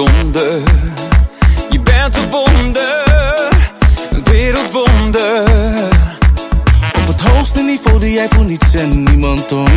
Je bent een wonder, een wereldwonder. Op het hoogste niveau die jij voor niets en niemand om.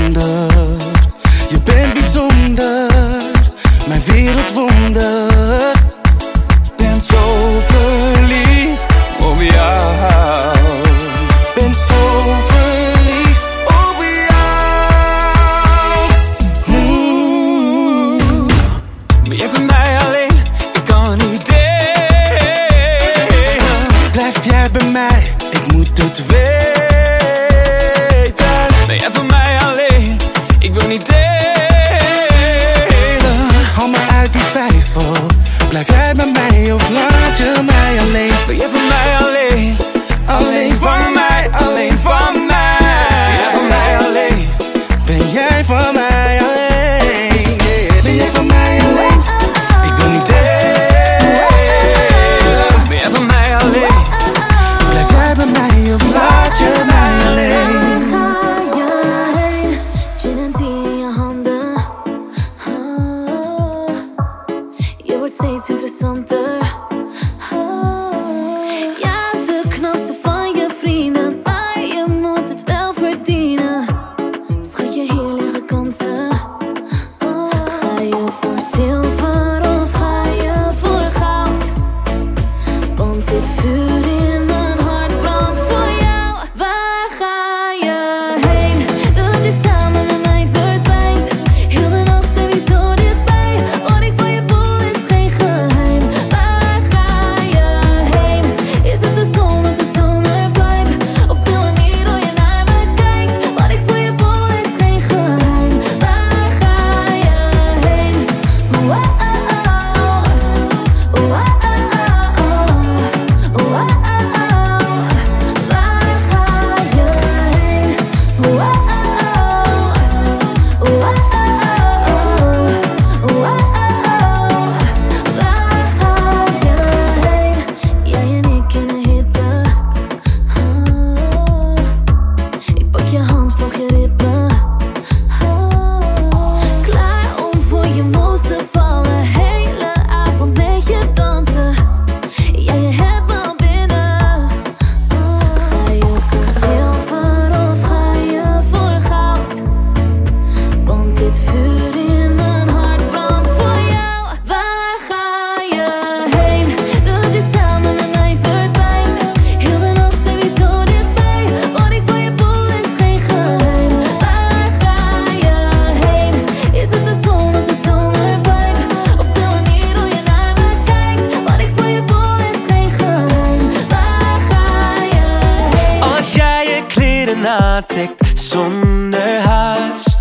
zonder haast.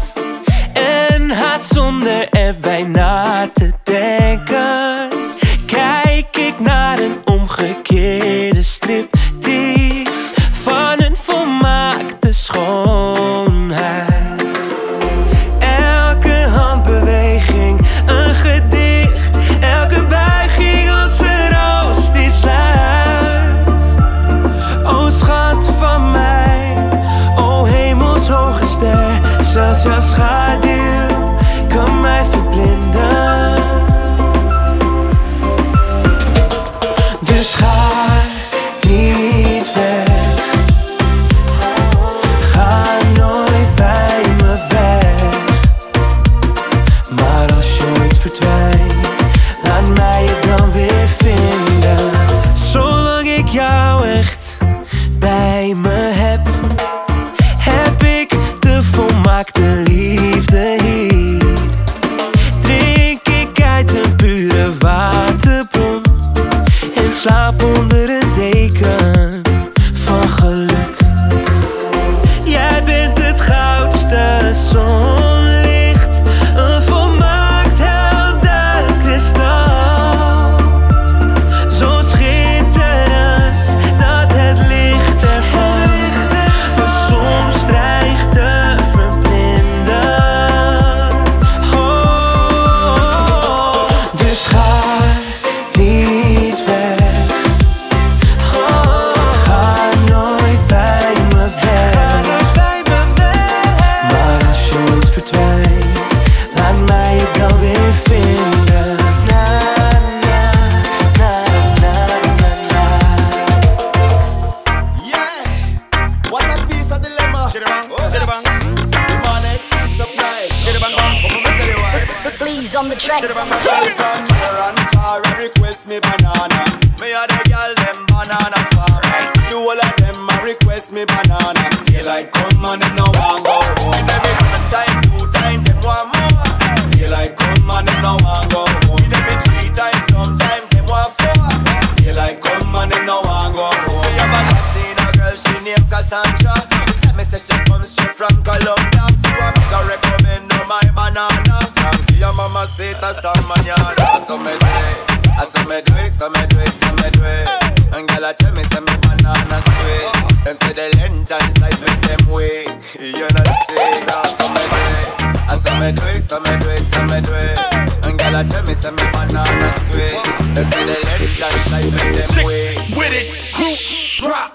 En haast zonder erbij na te G's on the track. From and far, request me banana. Me a the girl them banana farmer. Do all of them a request me banana. Daylight come and them no want go home. Them it one time, two time, them want more. Daylight come and them no want go home. Them it three times, sometime them want four. Daylight come and them no want go home. Me have a love seen a girl, she named Cassandra. She tell me say she comes straight from Colombia, so I make her recommend no my banana. Tranquilla mamacita hasta mañana. So me do it, I so me do it, so me do it, so me it. And girl I tell me say me banana sweet. Them say the length and size make them wait. You know say that ah, so me do it, I so me do it, so me do it, so me it. And girl I tell me say me banana sweet. Them say the length and size make them wait. With it, group drop.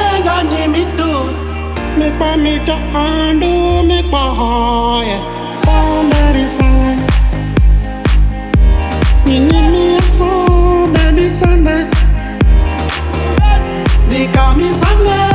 me pa me to undo me boy. Somebody song. You need me a song, baby Sunday. Me call me Sunday.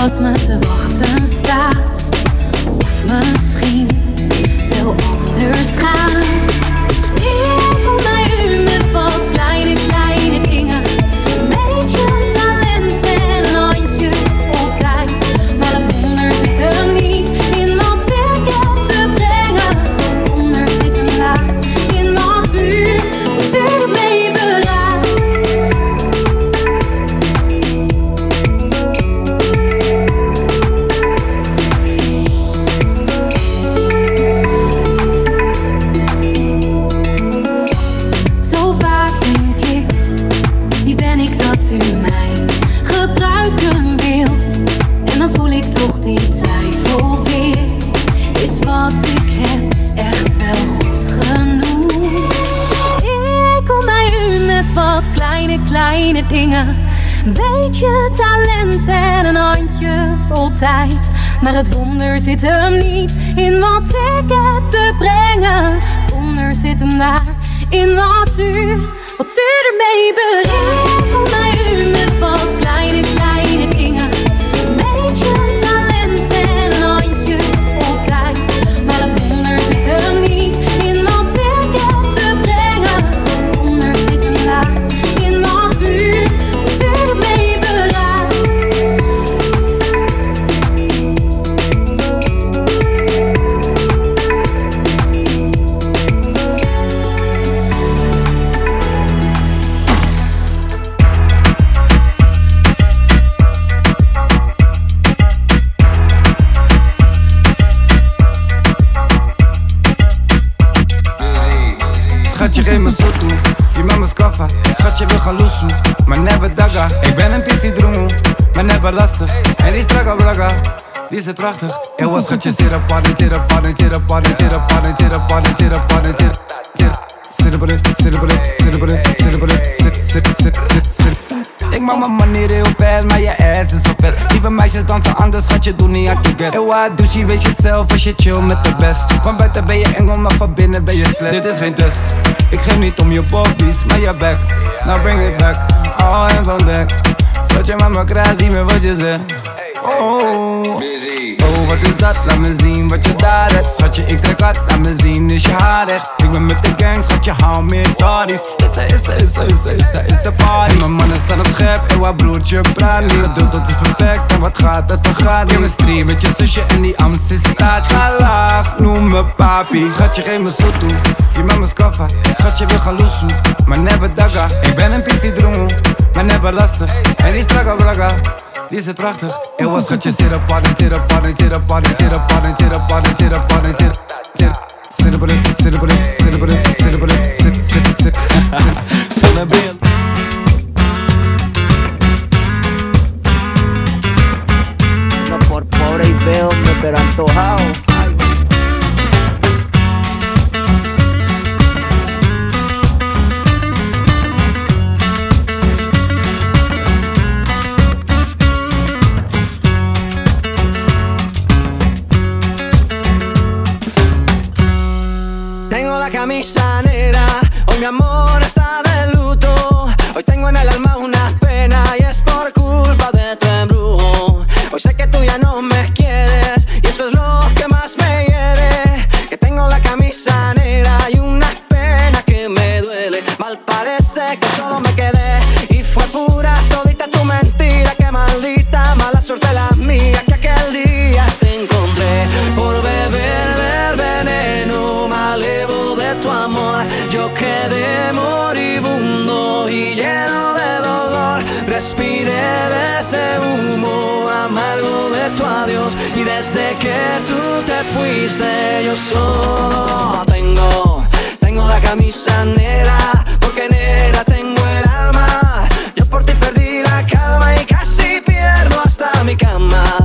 Wat me te wachten staat. Of misschien wel anders gaat. Maar het wonder zit hem niet in wat ik heb te brengen. Het wonder zit hem daar in wat u, wat u ermee bereikt. Maar lastig. En die strakke blaga. Die is prachtig. Ewa, schatje, zit op party, zit op party, zit op party, zit op party, zit op party, zit party, zit op. Ik maak mijn manier heel vet, maar je ass is zo vet. Lieve meisjes dansen anders, schatje, doe niet aan to get. Ewa, douche, weet jezelf als je chill met de best. Van buiten ben je engel, maar van binnen ben je slecht. Dit is geen test. Ik geef niet om je bobbies, maar je back. Now bring it back, all hands on deck. Zet je mama kruis, zie me wat je zegt. Oh, oh, wat is dat? Laat me zien wat je daar hebt. Schatje, ik trek hard, laat me zien, is je haar echt. Ik ben met de gang, schatje, hou meer toddies. Is er, is er, is er, is is is party. Mijn mannen staan op scherp, en wat broertje praat niet. Doet dat is perfect, en wat gaat, het vergaat. Jongens, stream met je zusje en die Amst is staat. Ga laag, noem me papi. Schatje, geef me zo toe. Je mama skaffa. Schatje, we gaan loesoe. Maar never daga. Ik ben een pissie droemel, ben never lastig. En die straga braga, die is het prachtig. Ik was zit op pannen, zit op pannen, zit op pannen, zit op pannen, zit op pannen, zit op pannen, zit op pannen, zit op pannen, zit op pannen. Por pobre y feo me pero antojado Hoy tengo en el alma ese humo amargo de tu adiós. Y desde que tú te fuiste, yo solo tengo, tengo la camisa negra. Porque negra tengo el alma. Yo por ti perdí la calma y casi pierdo hasta mi cama.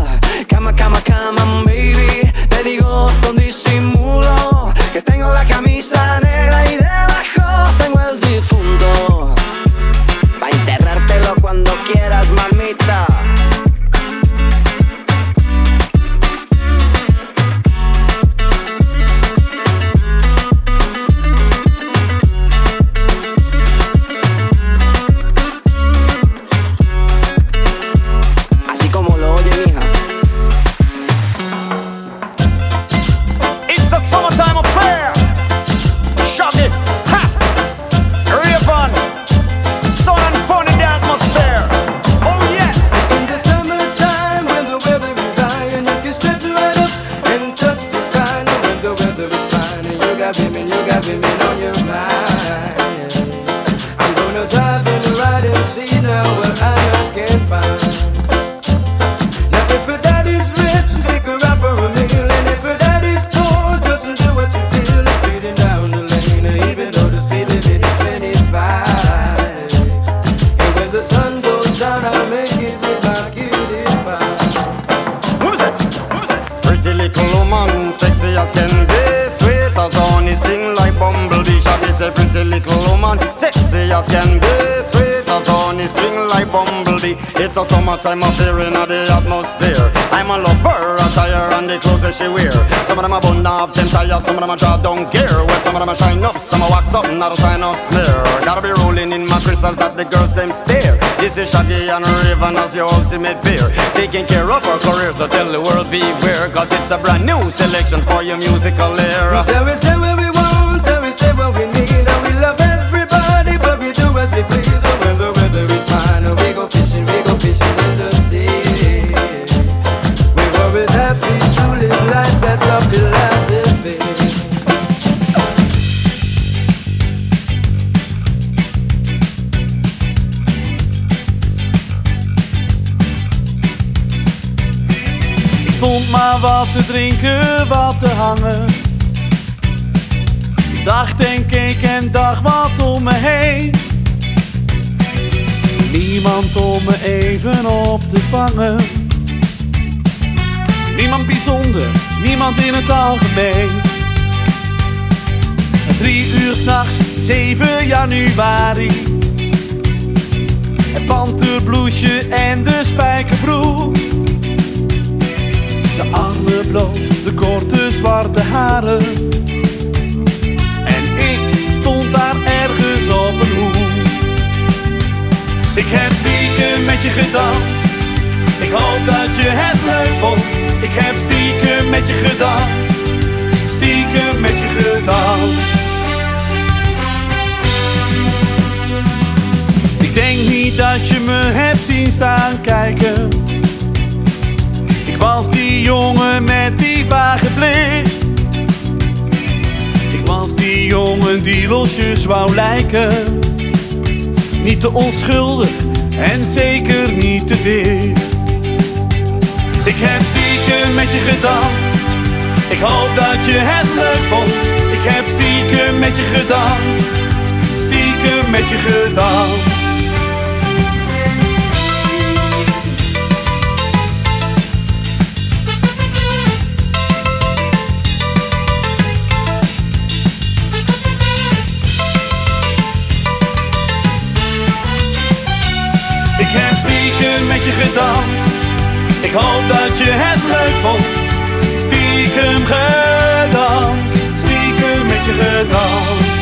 Of them are draw down gear Well, some of them are shine up, some are wax up, not a sign of smear Gotta be rolling in my crystals that the girls them stare. This is Shaggy and Raven as your ultimate peer Taking care of our career, so tell the world beware. Cause it's a brand new selection for your musical era. We say, we say we te drinken, wat te hangen. Ik dacht en keek en dacht wat om me heen. Niemand om me even op te vangen. Niemand bijzonder, niemand in het algemeen. Drie uur s'nachts, 7 januari. Het panterbloesje en de spijkerbroek. Bloot, de korte zwarte haren. En ik stond daar ergens op een hoek. Ik heb stiekem met je gedacht. Ik hoop dat je het leuk vond. Ik heb stiekem met je gedacht. Stiekem met je gedacht. Ik denk niet dat je me hebt zien staan kijken. Ik was die jongen met die vage blik. Ik was die jongen die losjes wou lijken. Niet te onschuldig en zeker niet te dik. Ik heb stiekem met je gedacht. Ik hoop dat je het leuk vond. Ik heb stiekem met je gedacht. Stiekem met je gedacht. gedanst. Ik hoop dat je het leuk vond. Stiekem gedanst, stiekem met je gedanst.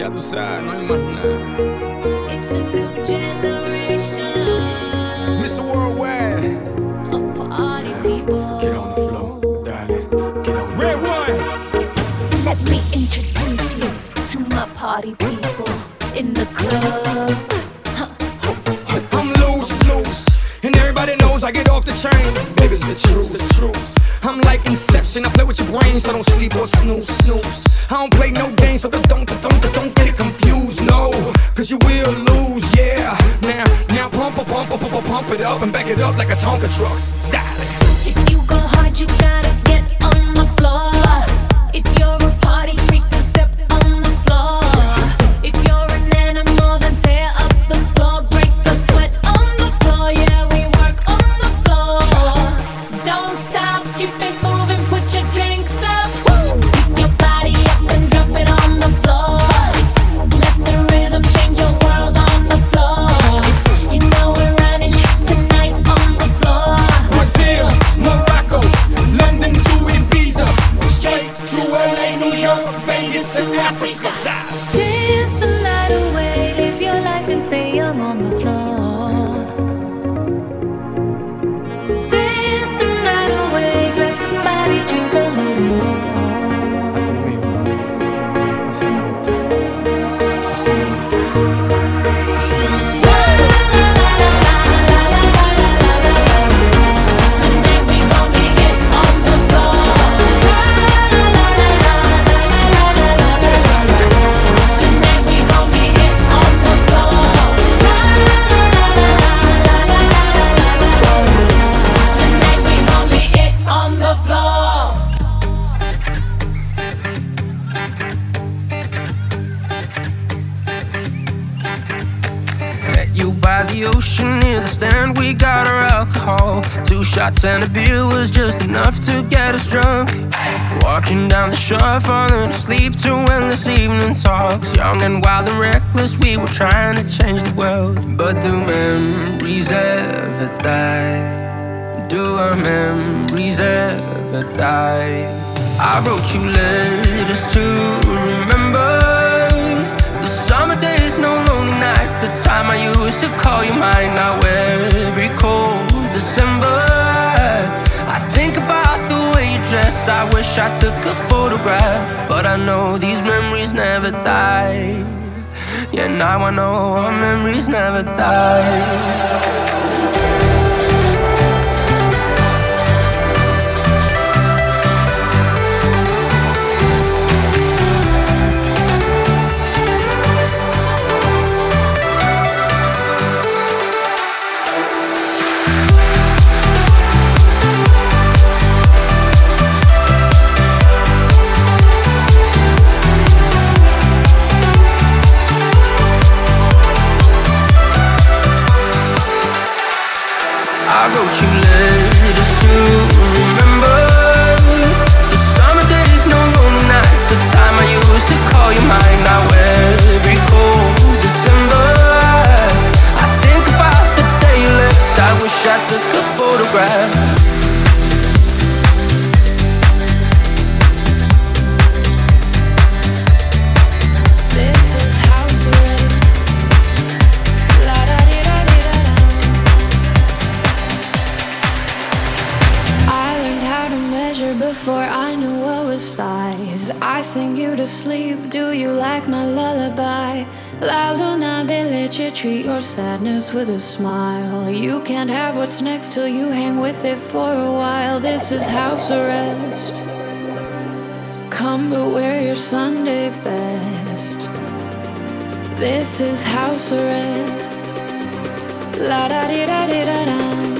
Ya tú sabes, no hay más nada. It's a new party people in the club. I'm loose, loose, and everybody knows I get off the train. Baby, it's the truth, the truth. I'm like Inception, I play with your brains, I don't sleep or snooze, snooze. I don't play no games, so don't, don't, don't, don't get it confused, no, cause you will lose, yeah. Now, now pump, pump, pump, pump, pump, pump it up and back it up like a Tonka truck. Darling. If you go hard, you gotta get on the floor. If you're a shots and a beer was just enough to get us drunk. Walking down the shore, falling asleep to endless evening talks. Young and wild and reckless, we were trying to change the world. But do memories ever die? Do our memories ever die? I wrote you letters to remember the summer days, no lonely nights. The time I used to call you mine. Now every cold December, dressed. I wish I took a photograph, but I know these memories never die. Yeah, now I know our memories never die. Before I knew what was size. I sing you to sleep. Do you like my lullaby? La luna de leche, treat your sadness with a smile. You can't have what's next till you hang with it for a while. This is house arrest. Come but wear your Sunday best. This is house arrest. La da di da di da da.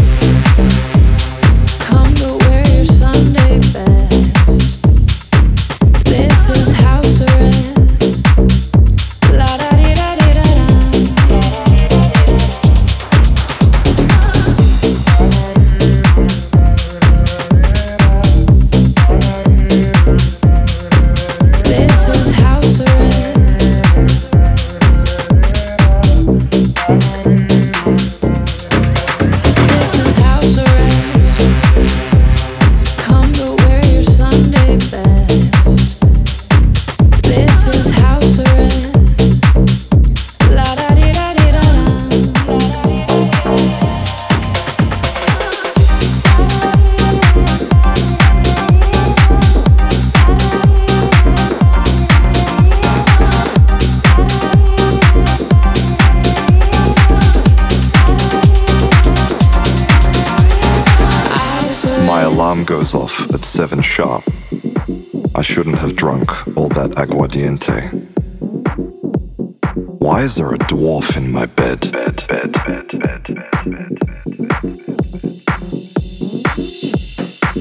Why is there a dwarf in my bed? bed, bed, bed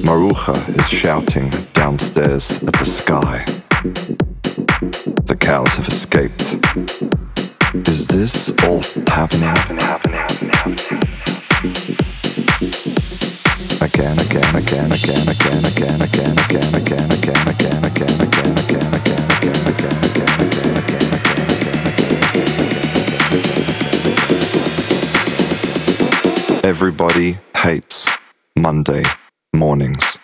Maruja is shouting downstairs at the sky. The cows have escaped. Is this all happening? happening, happening, happening again, again, again, again, again, again, again, again, again, again, again, again, again, again. Everybody hates Monday mornings.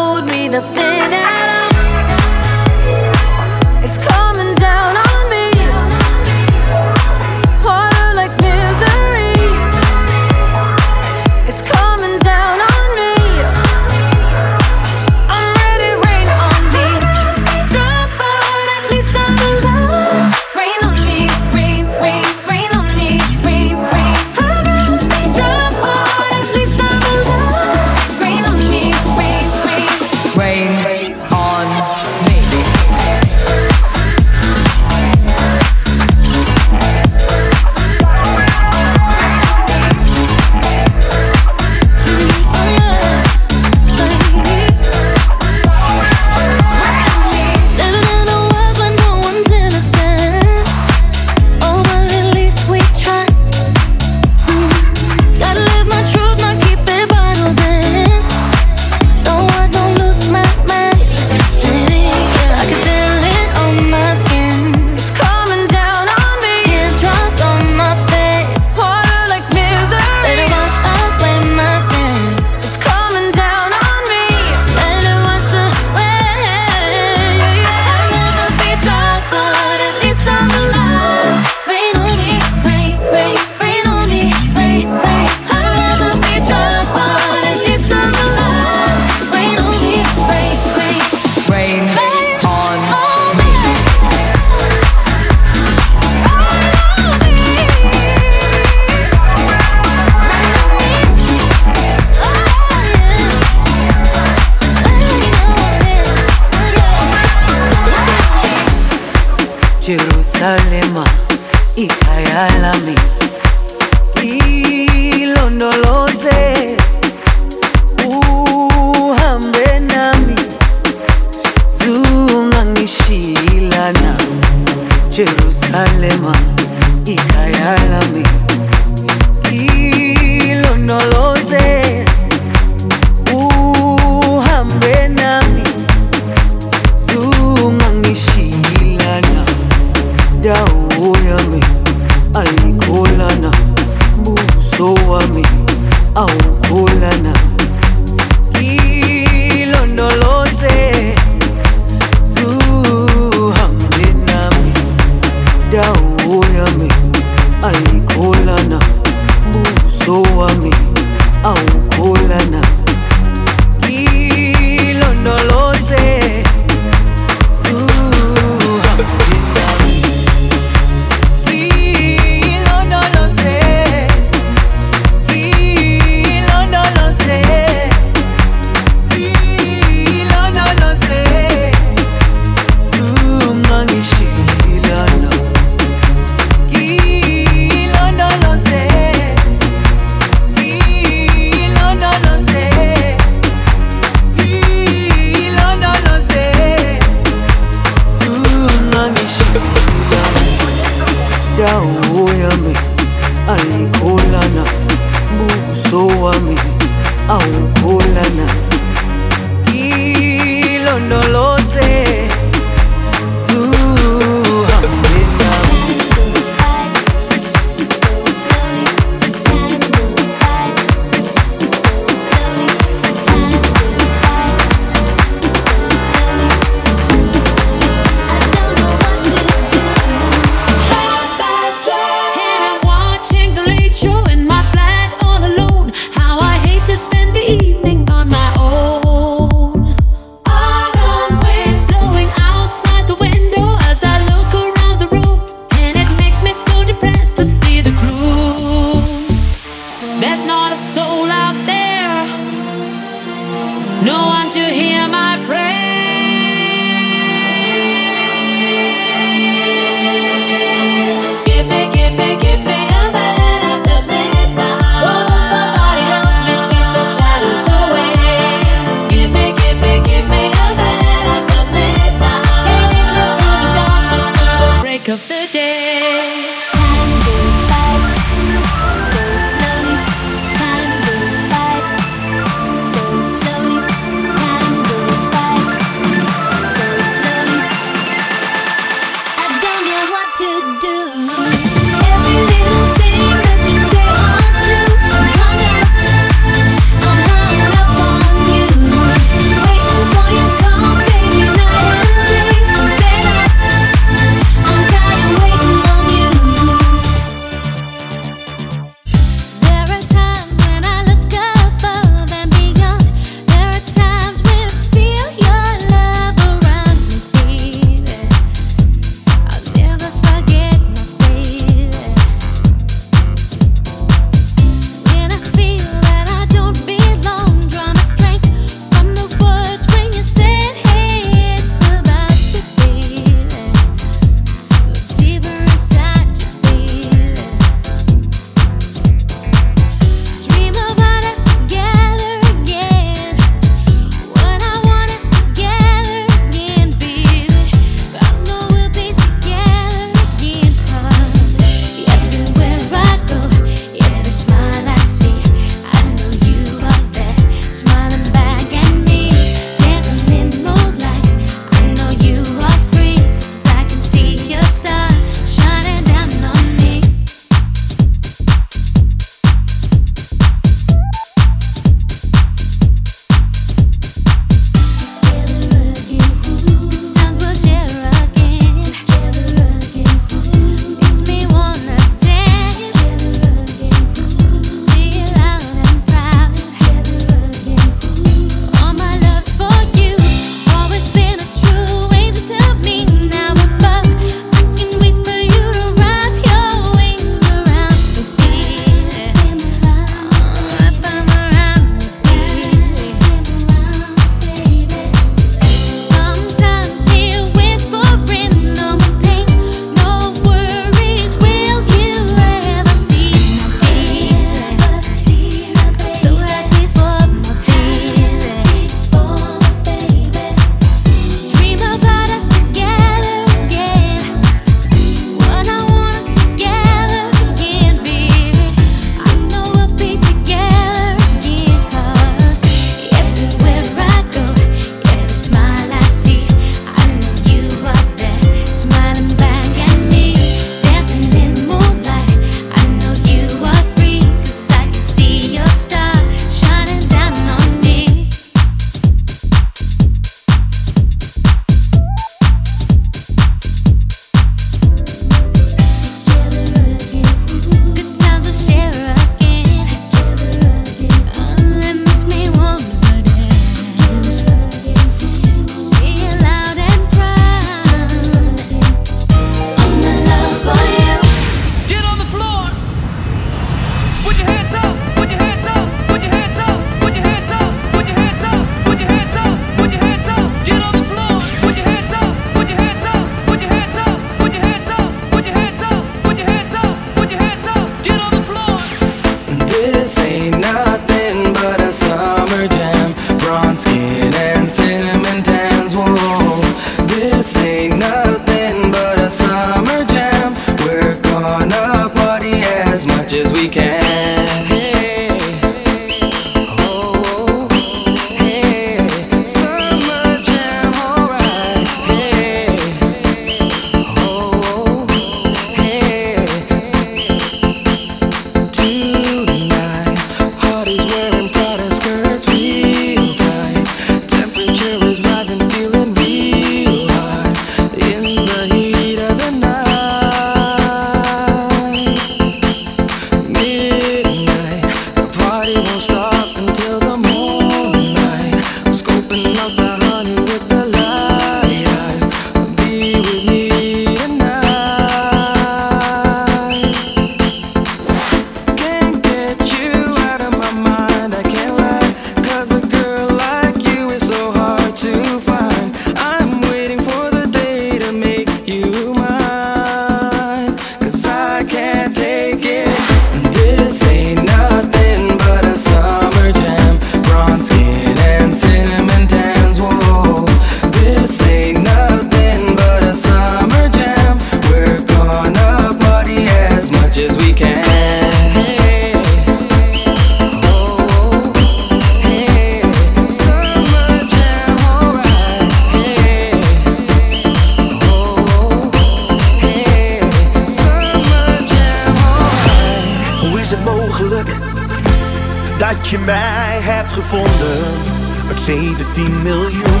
17 miljoen.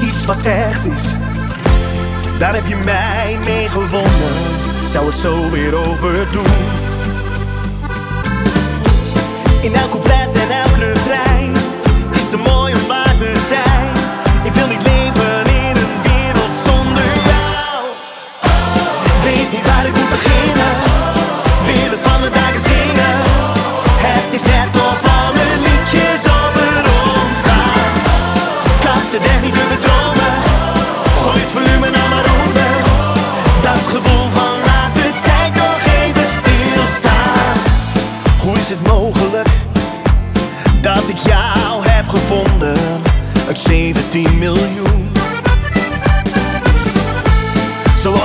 Iets wat echt is, daar heb je mij mee gewonnen. Zou het zo weer overdoen? In elk couplet en elk refrein,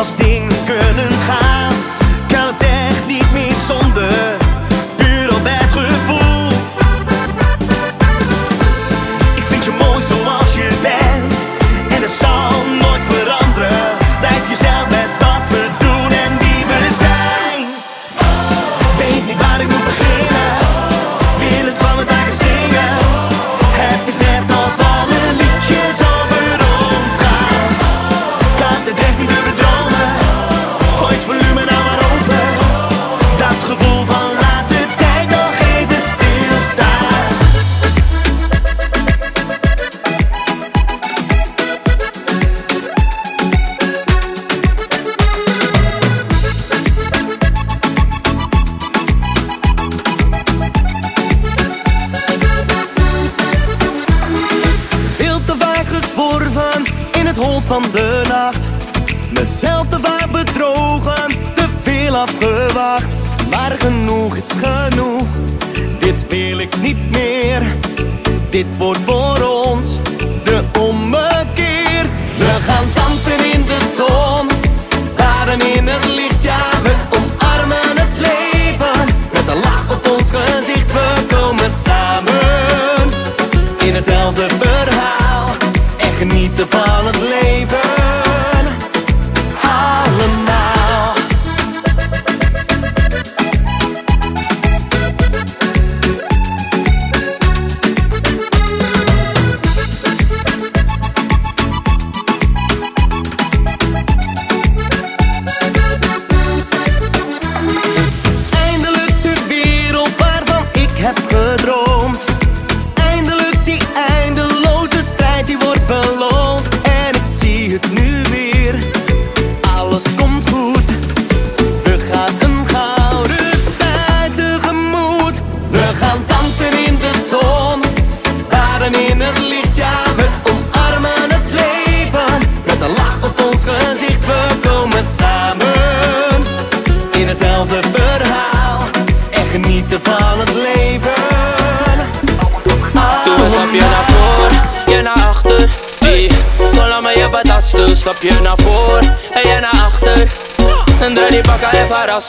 als Good.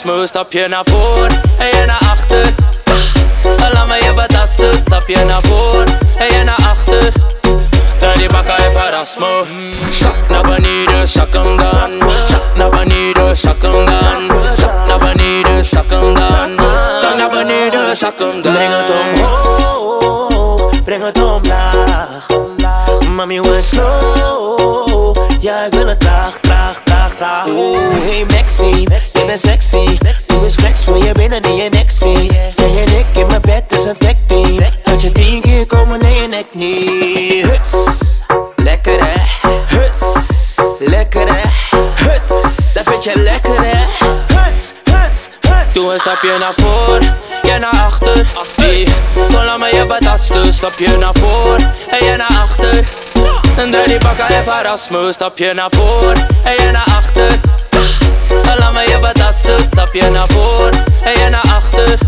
Erasmus. Stapje naar voor en je naar achter. Dan laat me je betasten. Stapje naar voor en je naar achter. Draai die bakken even Erasmus. Zak naar beneden, zak hem dan. Zak naar beneden, zak hem dan. Zak naar beneden, zak hem dan. Zak naar beneden, zak hem dan. Breng het omhoog, breng het omlaag. Mami, we slow. Ja, ik wil het traag, traag, traag, traag. Hey Maxi, bent sexy. Doe eens flex voor je binnen in je nek zie. Jij en ik in mijn bed is een tech team. Dat je tien keer komen in je nek niet. Huts, lekker hè. Huts, lekker hè. Huts, dat vind je lekker hè. Huts, huts, huts. Doe een stapje naar voor, jij naar achter. Hey, dan laat me je betasten. Stapje naar voor en jij naar achter. En draai die bakken even Erasmus. Stapje naar voor en jij naar achter. Dan laat me je betasten. Stapje naar voor en jij naar achter.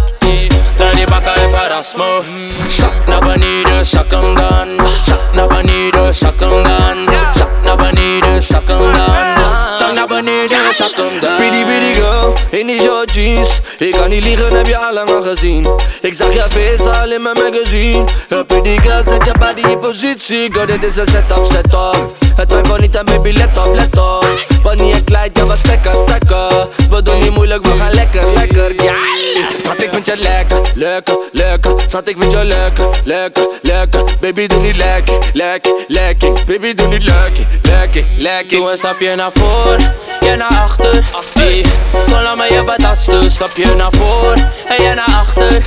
Draai die bakken even Erasmus. Zak naar beneden, zak hem dan. Zak naar beneden, zak hem dan. Zak naar beneden, zak hem dan. Zak naar beneden, zak hem dan. Pretty pretty girl, in die short jeans Ik kan niet liegen, heb je al lang al gezien Ik zag je face al in mijn magazine Een pretty girl, zet je body in positie Girl, dit is een setup, setup Het twijfel niet aan baby, let op, let op Wanneer je kleid, ja, we stekken, stekken We doen niet moeilijk, we gaan lekker, lekker. Het lekker, lekker, lekker. Schat ik vind je lekker, lekker, lekker. Baby doe niet lekker, lekker, lekker. Baby doe niet lekker, lekker, lekker. Doe een stapje naar voor, je naar achter. Hey, Kom laat me je betasten Stapje naar voor, en je naar achter.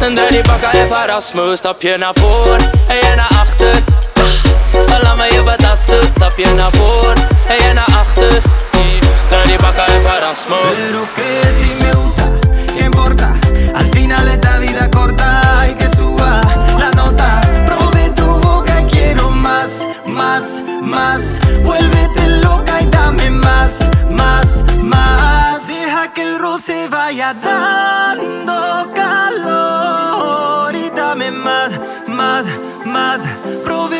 En die bakken even Erasmus. Stapje naar voor, en je naar achter Laat me je betasten Stapje naar voor, en je naar achter Draai die bakken even Erasmus Pero que si me gusta, ¿qué importa? Al final esta vida corta hay que suba la nota. Probé tu boca y quiero más, más, más. Vuélvete loca y dame más, más, más. Deja que el roce vaya dando calor y dame más, más, más. Probé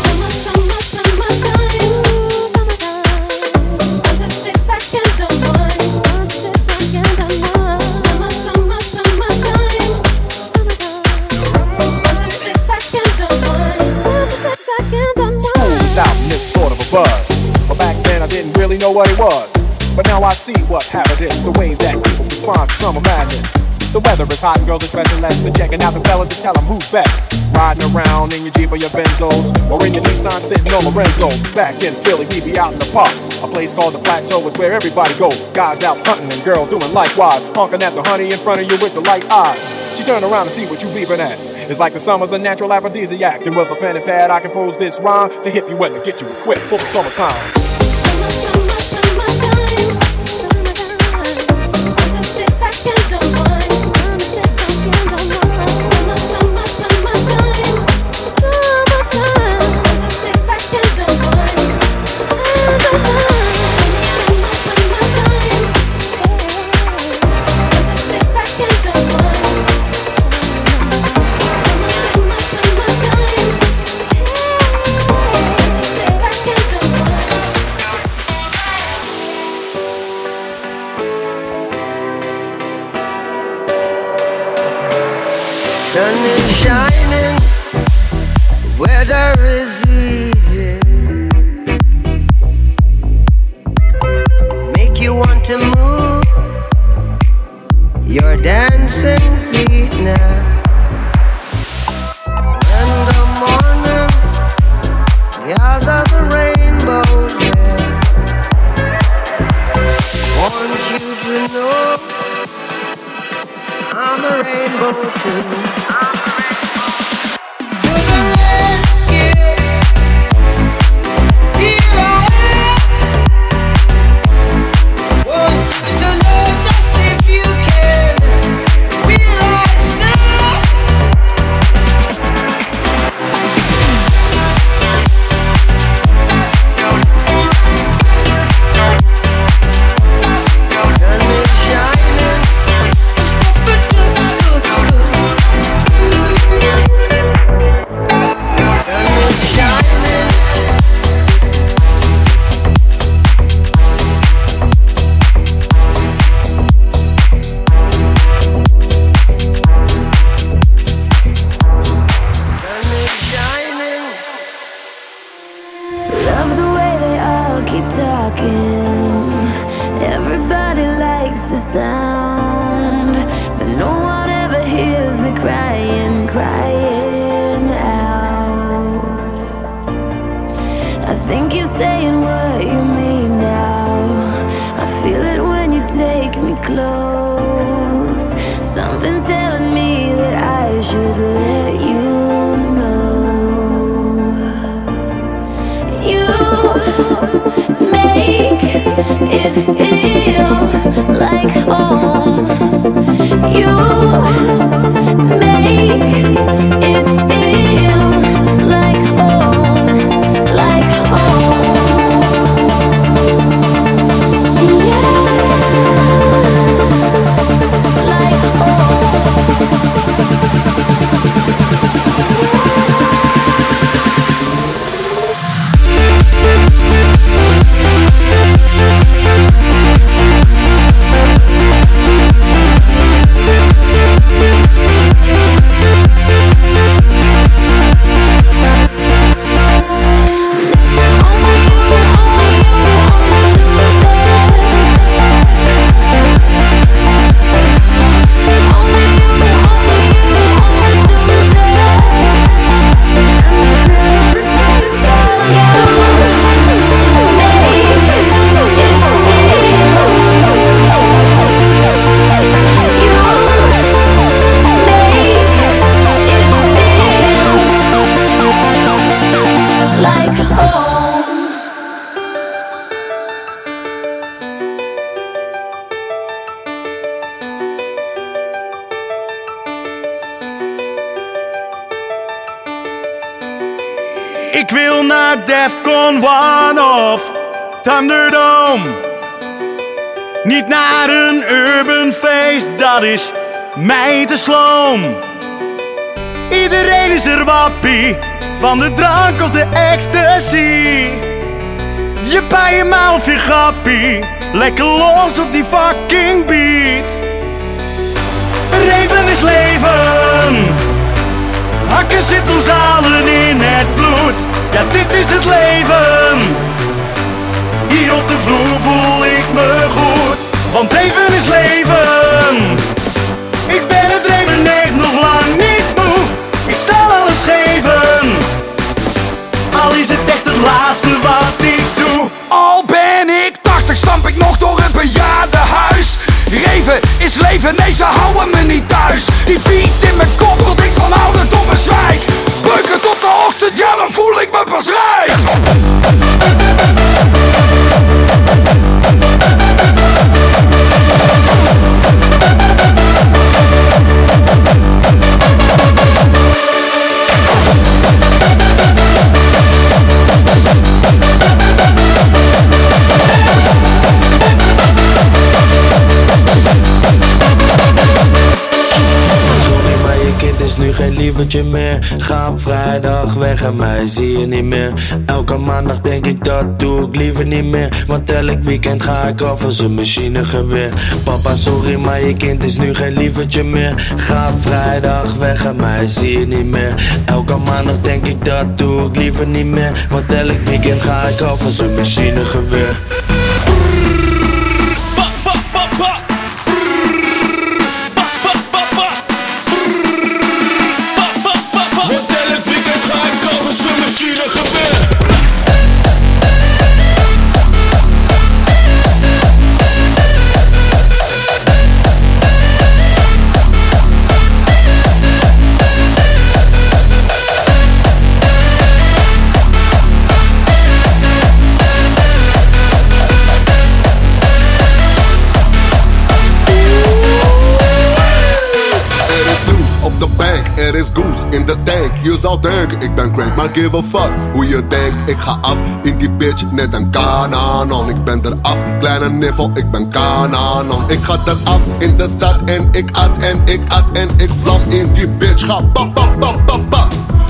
Know what it was. But now I see what habit is, the way that people respond to summer madness. The weather is hot and girls are dressing less and checking out the fellas to tell them who's best. Riding around in your Jeep or your Benzos, or in your Nissan sitting on Lorenzo. Back in Philly, we be out in the park. A place called the Plateau is where everybody goes. Guys out hunting and girls doing likewise. Honking at the honey in front of you with the light eyes. She turned around to see what you beeping at. It's like the summer's a natural aphrodisiac. And with a pen and pad, I compose this rhyme to hit you and to get you equipped for the summertime. Thunderdome. Niet naar een urban feest, dat is mij te sloom. Iedereen is er wappie, van de drank of de ecstasy. Je bij of je grappie, lekker los op die fucking beat. Leven is leven. Hakken zit ons allen in het bloed. Ja, dit is het leven. Hier op de vloer voel ik me goed. Want leven is leven. Ik ben het leven echt nog lang niet moe. Ik zal alles geven. Al is het echt het laatste wat ik doe. Al ben ik 80, stamp ik nog door een bejaardenhuis. Reven is leven, nee ze houden me niet thuis. Die beat in mijn kop tot ik van ouderdom bezwijk. Beuken tot de ochtend, ja dan voel ik me pas rijk. Lievertje meer. Ga op vrijdag weg en mij zie je niet meer. Elke maandag denk ik dat doe ik liever niet meer. Want elk weekend ga ik af als een machinegeweer. Papa, sorry, maar je kind is nu geen lievertje meer. Ga vrijdag weg en mij zie je niet meer. Elke maandag denk ik dat doe ik liever niet meer. Want elk weekend ga ik af als een machinegeweer. Je zou denken, ik ben crank, maar give a fuck hoe je denkt. Ik ga af in die bitch, net een kananon. Ik ben er af, kleine niffel, ik ben kananon. Ik ga eraf in de stad en ik at en ik at en ik vlam in die bitch. Ga pap pap.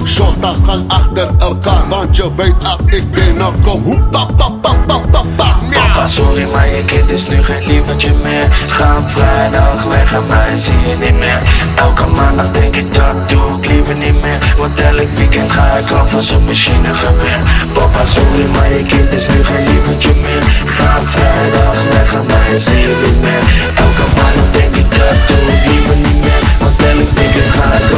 Shotas gaan achter elkaar, want je weet als ik binnenkom. Hoe pap pap pap pap pap pap. Papa, sorry, maar je kind is nu geen lievertje meer. Ga vrijdag weg en mij zie je niet meer. Elke maandag denk ik dat doe ik liever niet meer. Want elk weekend ga ik af als een machinegeweer. Papa, sorry, maar je kind is nu geen lievertje meer. Ga vrijdag weg en mij zie je niet meer. Elke maandag denk ik dat doe ik liever niet meer. Want elk weekend ga ik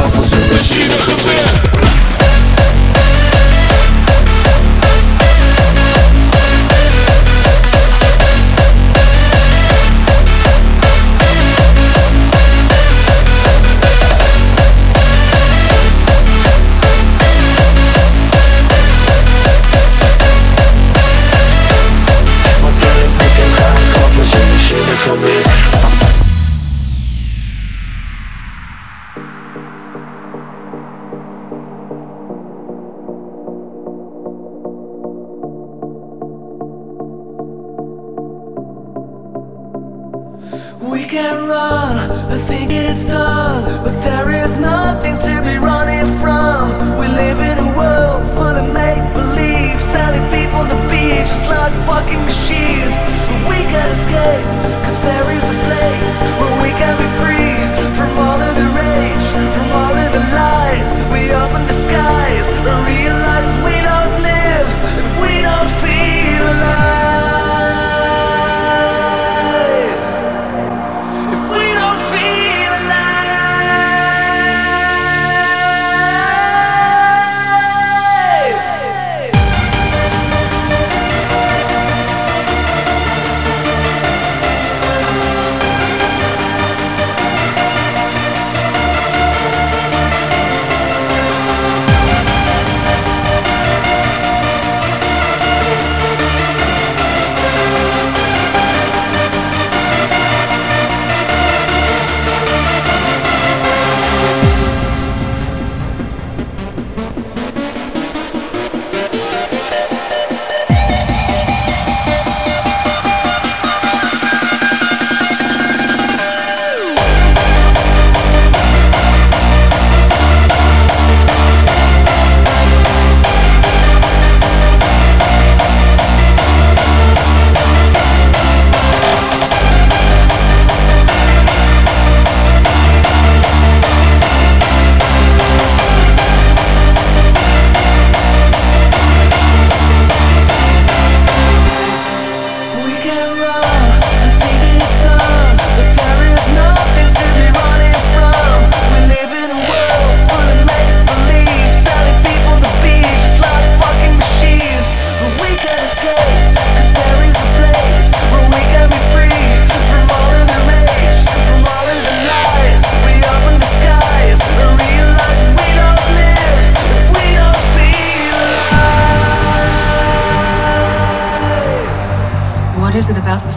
We can run, I think it's done, but there is nothing to be running from. We live in a world full of make believe, telling people to be just like fucking machines. But we can escape, cause there is a place where we can be free.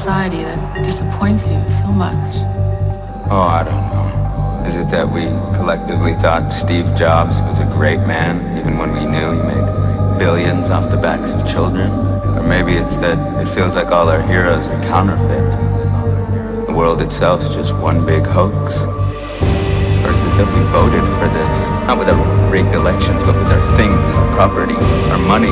Society that disappoints you so much? Oh, I don't know. Is it that we collectively thought Steve Jobs was a great man, even when we knew he made billions off the backs of children? Or maybe it's that it feels like all our heroes are counterfeit. The world itself's just one big hoax. Or is it that we voted for this? Not with our rigged elections, but with our things, our property, our money.